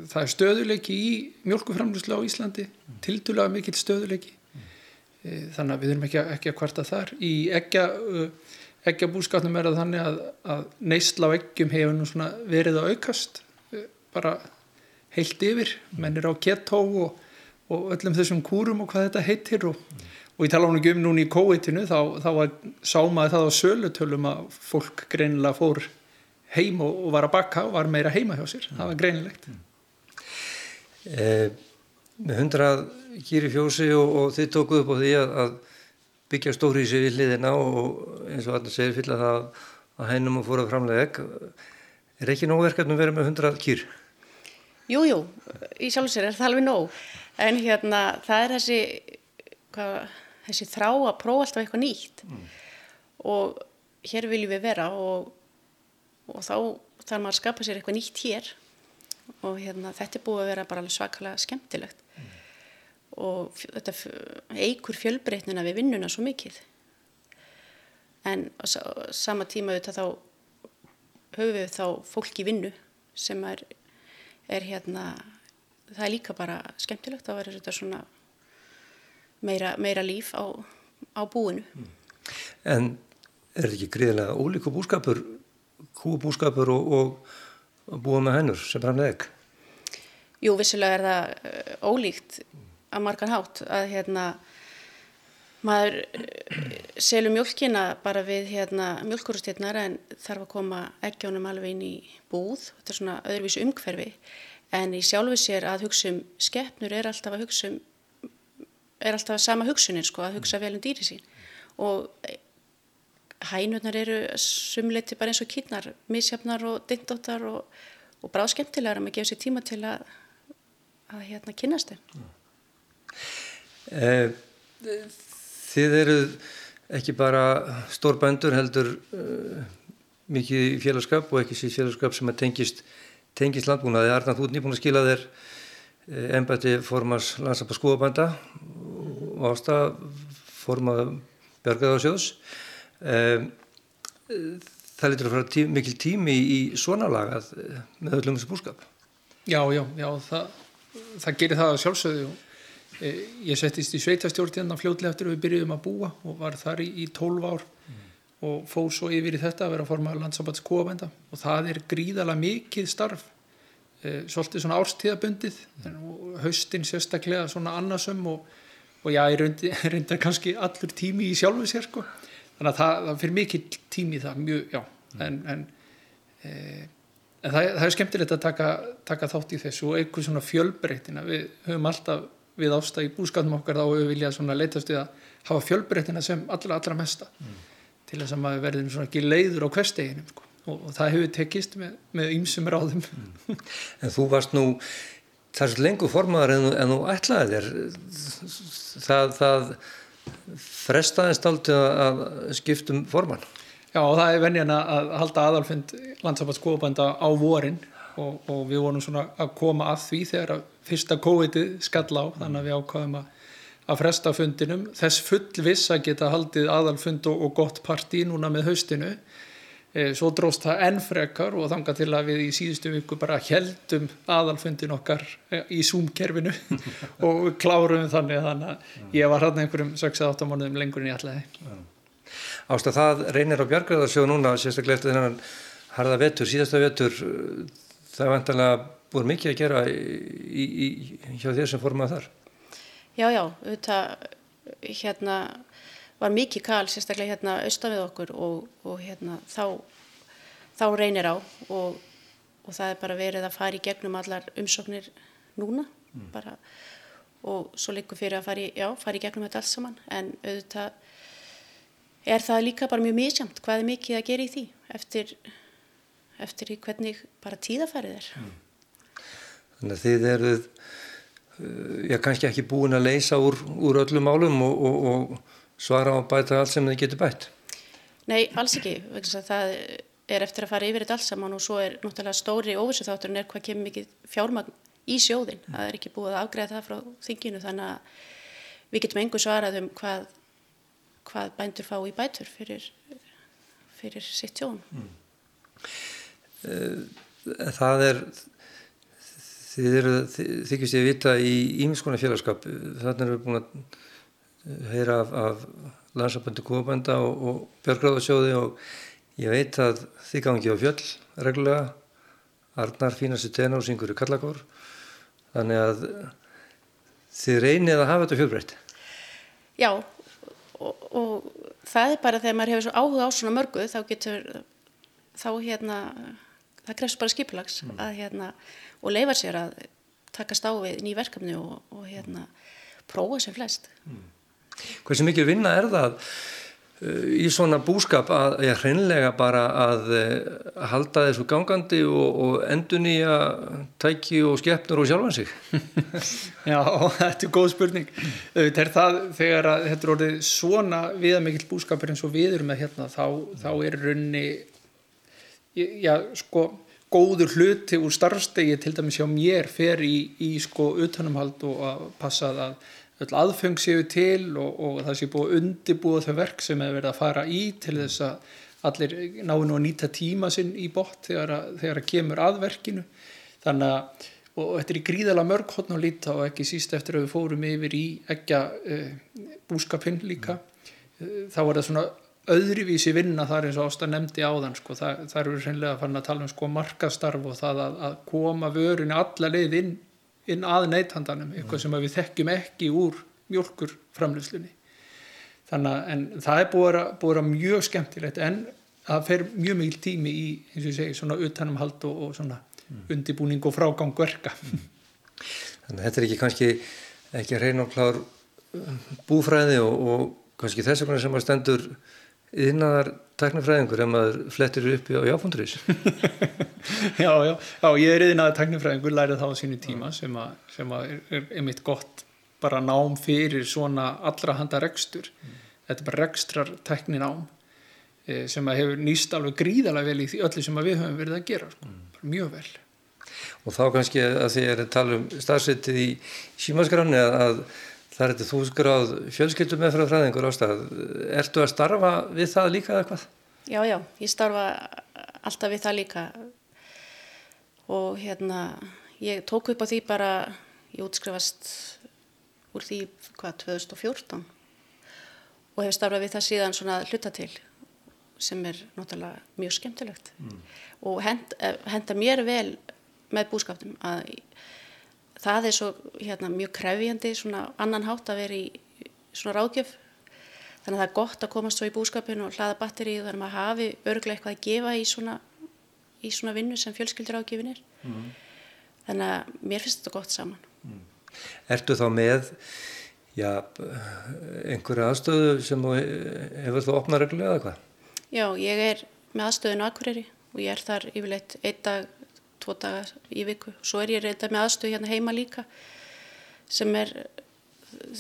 það er stöðuleiki í mjölkuframlýslu á Íslandi mm. tildulega mikill stöðuleiki Eh, þannig að við erum ekki, ekki að kvarta þar. Í eggja búskapnum er að þannig að, að neysla á eggjum hefur nú svona verið að aukast bara heilt yfir. Menn er á kettó og, og öllum þessum kúrum og hvað þetta heitir og, og ég tala hún ekki um núni í COVID-inu þá, þá var, sá maður það á sölutölum að fólk greinilega fór heim og, og var að bakka og var meira heima hjá sér, það var greinilegt eh, Með hundrað kýri fjósi og, og þið tókuð upp á því að, að byggja stóri í sig við hliðina og eins og allir segir fylla það að hænum og fóra framlega egg. Er ekki nóg verkefnum að vera með 100 kýr? Jújú, jú, í sjálfsvegar er það alveg nóg. En hérna það er þessi, hvað, þessi þrá að prófa alltaf eitthvað nýtt. Mm. og hér viljum við vera og, og þá þarf maður að skapa sér eitthvað nýtt hér. Og hérna þetta er búið að vera bara svakalega skemmtilegt. Og þetta eigur fjölbreytnina við vinnuna svo mikið. En sama tíma auðvitað þá höfum við þá fólk í vinnu sem er, er hérna það er líka bara skemmtilegt. Að vera þetta svona meira, meira líf á, á búinu mm. En er þetta ekki gríðilega ólíku búskapur kúbúskapur og, og búa með hennur sem framlega ekki? Jú, vissilega er það uh, ólíkt að margan hátt að hérna maður eh, selur mjölkina bara við hérna mjölkurustýrnar en þarf að koma eggjónum alveg inn í búð þetta er svona öðruvísu umhverfi en í sjálfu sér að hugsa um skeppnur er alltaf að hugsa um er alltaf sama hugsunin sko að hugsa vel um dýri sín og hænurnar eru sumleiti bara eins og kýrnar misjafnar og dindóttar og, og bráð skemmtilegar að maður gefa sér tíma til að að hérna kynast þeim Eh, þið eruð ekki bara stór bændur heldur uh, mikið félagskap og ekki síðan félagskap sem tengist, tengist landbúnaði. Arna, þú ert nýbúin að skila þér uh, embætti formars landsapa skóabænda og ásta forma Björgaðarsjóðs. Uh, það litur að fara tí, mikil tími í svona lagað með öllum þessu búskap. Já, já, já, það, það gerir það að sjálfsögðu. Ég settist í sveitastjórn hérna fljóðlega eftir að við byrjuðum að búa og var þar í, í 12 ár mm. og fóð svo yfir í þetta að vera að forma landsambands kóabænda og það er gríðala mikið starf, svolítið svona árstíðabundið, mm. haustin sérstaklega svona annasum og, og já, ég <laughs> reyndi kannski allur tími í sjálfu sér sko, þannig að það, það fyrir mikið tími það, mjög, já, mm. en, en e, en það, það er skemmtilegt að taka, taka þátt í þessu og eitthvað svona fjölbreytina við höfum alltaf við ástæði í búskatum okkar þá höfum við viljað svona leitast við að hafa fjölbreytina sem allra allra mesta mm. til þess að maður verðum svona ekki leiður á hversteginum sko. Og, og það hefur tekist með, með ýmsum ráðum mm. En þú varst nú það er svo lengur formaður en, en þú ætlaði þér það, það frestaðist aldrei að skiptum forman Já, það er venjan að halda aðalfund landsabatskóðbænda á vorin og, og við vorum svona að koma að því þegar að fyrsta COVID-ið skall á, þannig að við ákvaðum að, að fresta fundinum. Þess full viss að geta haldið aðalfund og, og gott partí núna með haustinu. E, svo dróst það enn frekar og þanga til að við í síðustu viku bara heldum aðalfundin okkar e, í Zoom-kerfinu <laughs> og klárum þannig þannig að ég var hann einhverjum 6-8 mánuðum lengur en ég ætlaði. Ást að það reynir á bjargræðarsjóð núna sérstaklega eftir þennan harða vetur, síðasta vetur það er vantanlega búin mikið að gera í, í, hjá þér sem formað þar Já, já, þetta hérna var mikið kal sérstaklega hérna austan við okkur og, og hérna þá þá reynir á og, og það er bara verið að fara í gegnum allar umsóknir núna mm. bara og svo líkur fyrir að fara í, já, fara í gegnum þetta alls saman en auðvitað er það líka bara mjög misjamt hvað er mikið að gera í því eftir, eftir hvernig bara tíðafærið er. Mm. Þannig að þið eruð, ég er kannski ekki búin að leysa úr, úr öllum málum og, og, og svara á bæta allt sem þið getur bætt. Nei, alls ekki. Það er eftir að fara yfir þetta alls saman og svo er náttúrulega stóri óvissu þátturinn er hvað kemur mikið fjármagn í sjóðin. Það er ekki búið að afgreða það frá þinginu þannig að við getum engu svarað um hvað hvað bændur fá í bætur fyrir, fyrir sitt tjón. Mm. Það er, þið eru þykist ég að vita í ímiðskona félagskap, þannig erum við búin að heyra af, af landsabandi kúabænda og, og björgráðasjóði og ég veit að þið gangi á fjöll reglulega, Arnar fínast í tena og syngur í Kallakór, þannig að þið reynið að hafa þetta fjölbreytt. Já, og, og það er bara þegar maður hefur svo áhuga á svona mörgu þá getur þá hérna það krefst bara skipulags mm. að hérna og leifa sér að taka stáfið ný verkefni og, og hérna prófa sem flest mm. Hversu mikil vinna er það í svona búskap að ég hreinlega bara að, að halda þessu gangandi og, og endur nýja tæki og skeppnur og sjálfan sig? <laughs> Já, þetta er góð spurning. Þetta er það þegar að þetta er orðið svona viðamikill búskapur eins og við erum með hérna þá, þá er raunni já, sko góður hluti úr starfstegi til dæmis hjá mér fer í, í sko utanumhald og að passa að öll aðfeng séu til og, og það sé búið að undibúa þau verk sem hefur verið að fara í til þess að allir náinu að nýta tíma sinn í bótt þegar, þegar að kemur aðverkinu þannig að og þetta er í gríðala mörg hodn og líta og ekki síst eftir að við fórum yfir í ekki uh, búskapinn líka uh, þá var það svona öðruvísi vinna þar eins og ásta nefndi áðan sko. það, það eru reynilega að fara að tala um sko markastarf og það að, að koma vörinu alla leið inn inn að neythandanum, eitthvað sem við þekkjum ekki úr mjölkur framleyslunni þannig að það er búið að, búið að mjög skemmtilegt en það fer mjög mikil tími í eins og ég segi svona utanumhald og, og svona mm. undibúning og frágangverka mm. Þannig að þetta er ekki kannski ekki reyna og klár búfræði og, og kannski þess vegna sem að stendur innar teknifræðingur ef maður flettir upp á jáfundurís <laughs> já, já, já, ég er innar teknifræðingur, lærið það á sínu tíma sem, að, sem að er, er einmitt gott bara nám fyrir svona allra handa rekstur mm. þetta er bara rekstrar tekninám e, sem að hefur nýst alveg gríðalega vel í því öllu sem við höfum verið að gera sko. mm. mjög vel og þá kannski að því að tala um starfsettið í símaskranni að Það er þetta þúsgráð fjölskyldum með frá fræðingur ástæð. Ertu að starfa við það líka eða hvað? Já, já, ég starfa alltaf við það líka og hérna, ég tók upp á því bara, ég útskrifast úr því, hvað, 2014 og hef starfað við það síðan svona hluta til sem er náttúrulega mjög skemmtilegt mm. og hend, henda mér vel með búskaptum að það er svo hérna, mjög krefjandi svona annan hátt að vera í svona ráðgjöf þannig að það er gott að komast svo í búskapin og hlaða batteri þannig að maður hafi örglega eitthvað að gefa í svona, í svona vinnu sem fjölskyldur ágjöfin er mm. þannig að mér finnst þetta gott saman mm. Ertu þá með já, einhverja aðstöðu sem hefur þú opnað reglulega eða hvað? Já, ég er með aðstöðinu Akureyri og ég er þar yfirleitt einn dag, tvo daga í viku. Svo er ég reynda með aðstöðu hérna heima líka sem er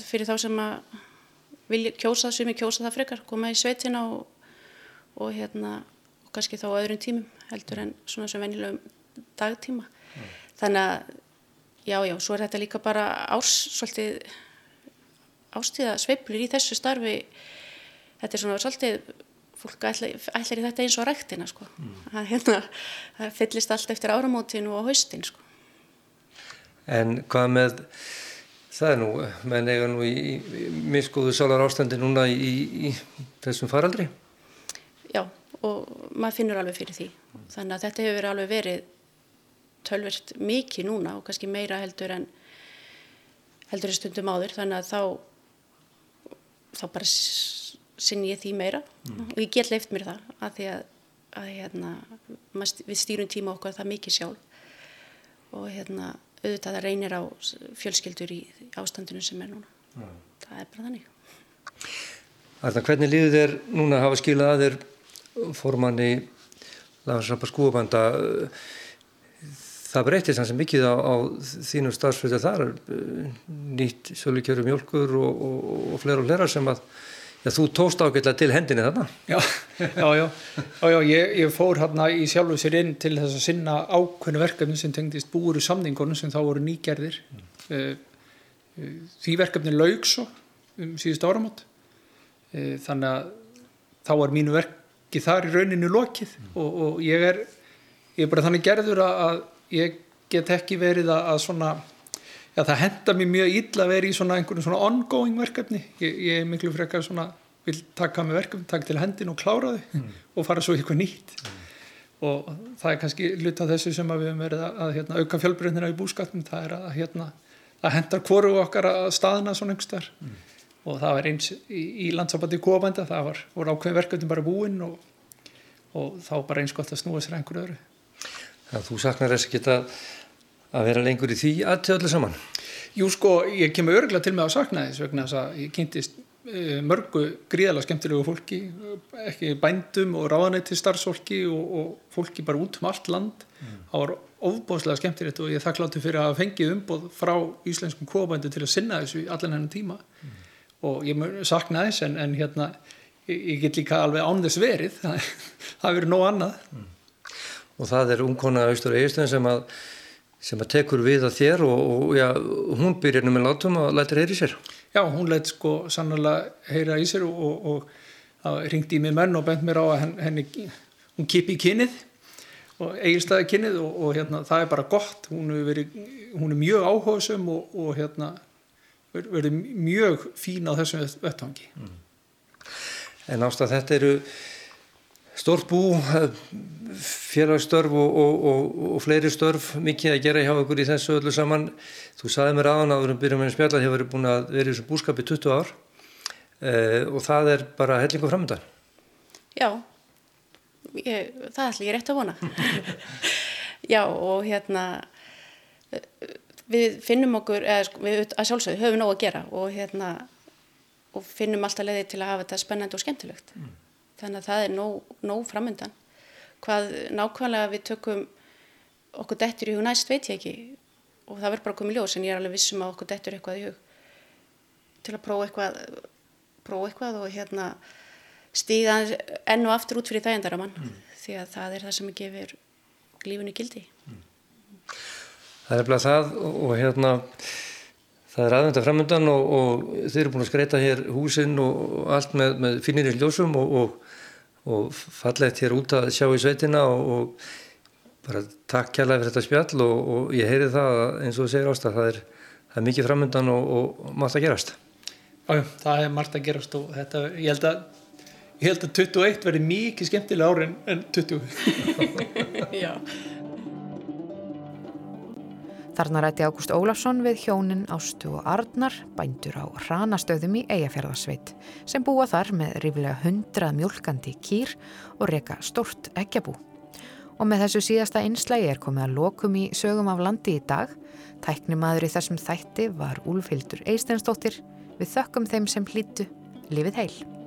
fyrir þá sem að vilja kjósa, sem ég kjósa það frekar, koma í sveitina og, og hérna og kannski þá öðrum tímum heldur en svona sem venjulegum dagtíma. Mm. Þannig að já, já, svo er þetta líka bara árs, svolítið ástíða sveiflur í þessu starfi. Þetta er svona svolítið fólk ætlar, ætlar í þetta eins og ræktina sko. mm. það, hérna, það fyllist allt eftir áramótinu og haustin sko. En hvað með það er nú, menn eiga nú í, í miskuðu sálar ástandi núna í, í þessum faraldri? Já, og maður finnur alveg fyrir því þannig að þetta hefur alveg verið tölvert mikið núna og kannski meira heldur en heldur en stundum áður þannig að þá þá bara sinni ég því meira. Mm. og ég get leift mér það að því að, að hérna, við stýrum tíma okkar það mikið sjálf. Og hérna, auðvitað það reynir á fjölskyldur í ástandinu sem er núna. Mm. það er bara þannig. Arna, hvernig líður þér núna að hafa skilað að þér formanni Lagarsrappa skúabanda það breytist hans mikið á, á þínum starfsfjöldu þar nýtt svolítið mjölkur og, og, og flera og flera sem að Já, þú tóst ágætlega til hendinni þarna. Já, <laughs> já, já, já, já ég, ég fór hérna í sjálfu sér inn til þess að sinna ákveðnu verkefni sem tengdist búuru samningunum sem þá voru nýgerðir. Mm. Því verkefni laug svo um síðust áramót. Þannig að þá var mínu verki þar í rauninu lokið mm. og, og ég er, ég er bara þannig gerður að ég get ekki verið að svona Já, það henda mér mjög illa að vera í svona einhvern svona ongoing verkefni. Ég, ég er miklu frekar svona, vil taka með verkefni, taka til hendin og klára þau mm. og fara svo eitthvað nýtt. Mm. Og það er kannski luta þessu sem við höfum verið að, að hérna, auka fjölbreytnina í búskapnum. Það er að, hérna, að henda hvoru okkar að staðina svona einhverstaðar. Mm. Og það var eins í, í landsabandi kóabænda, það var, voru ákveðin verkefni bara búinn og, og þá bara eins gott að snúa sér einhverju öðru. Það þú saknar þess að geta að vera lengur í því aðtöðlega saman? Jú sko, ég kemur örgla til með að sakna þess vegna þess að ég kynntist uh, mörgu gríðala skemmtilegu fólki ekki bændum og ráðanætti starfsfólki og, og fólki bara út um allt land mm. það var ofbóðslega skemmtilegt og ég þakkláttu fyrir að fengið umbóð frá íslenskum kóabændu til að sinna þessu allan hennar tíma mm. og ég sakna þess en, en hérna ég, ég get líka alveg án þess verið <laughs> það, það verið nóg annað mm. Og það er umkona Austur Eistin sem að sem að tekur við að þér og, og já, hún byrjar nú með látum og lætir heyra í sér. Já, hún lætt sko sannlega heyra í sér og, og, og ringdi í mig menn og bent mér á að henni, hún kipi í kynnið og eigirstaði kynnið og hérna það er bara gott, hún er, verið, hún er mjög áhugaðsum og hérna verið mjög fín á þessum vettvangi. Mm. En ástað þetta eru stórt bú, félagsstörf og, og, og, og fleiri störf mikið að gera hjá okkur í þessu öllu saman. Þú saði mér aðan að við erum byrjað með að spjalla, þið verið búin að vera í þessum búskapi 20 ár eh, og það er bara hellingu framöndan. Já, ég, það ætla ég rétt að vona. <laughs> Já og hérna við finnum okkur, eða sko, við að sjálfsögðu höfum nóg að gera og hérna og finnum alltaf leiði til að hafa þetta spennandi og skemmtilegt. Mm þannig að það er nóg, nóg framöndan hvað nákvæmlega við tökum okkur dettur í hug næst veit ég ekki. Og það verður bara komið ljós en ég er alveg vissum að okkur dettur eitthvað í hug. Til að prófa eitthvað prófa eitthvað og hérna stíða enn og aftur út fyrir þægendaramann mm. því að það er það sem gefur lífunni gildi. Mm. Það er bara það og hérna það er aðvenda framöndan og, og þeir eru búin að skreita hér húsinn og allt með, með finnir í hljósum og, og og fallegt hér út að sjá í sveitina og, og bara takk kærlega fyrir þetta spjall og, og ég heyri það að eins og þú segir ástað það er, það er mikið framöndan og, og mátt að gerast. Já, það er margt að gerast og þetta, ég held að ég held að 21 verði mikið skemmtilega árin en 20 <laughs> <laughs> Já Þarna rætti Ágúst Ólafsson við hjónin Ástu og Arnar, bændur á ranastöðum í Eyjafjörðarsveit, sem búa þar með rífilega hundrað mjölkandi kýr og reyka stort eggjabú. Og með þessu síðasta einslægi er komið að lokum í sögum af landi í dag. Tæknimaður í þessum þætti var Úlfildur Eistensdóttir. Við þökkum þeim sem hlýtu. Livið heil!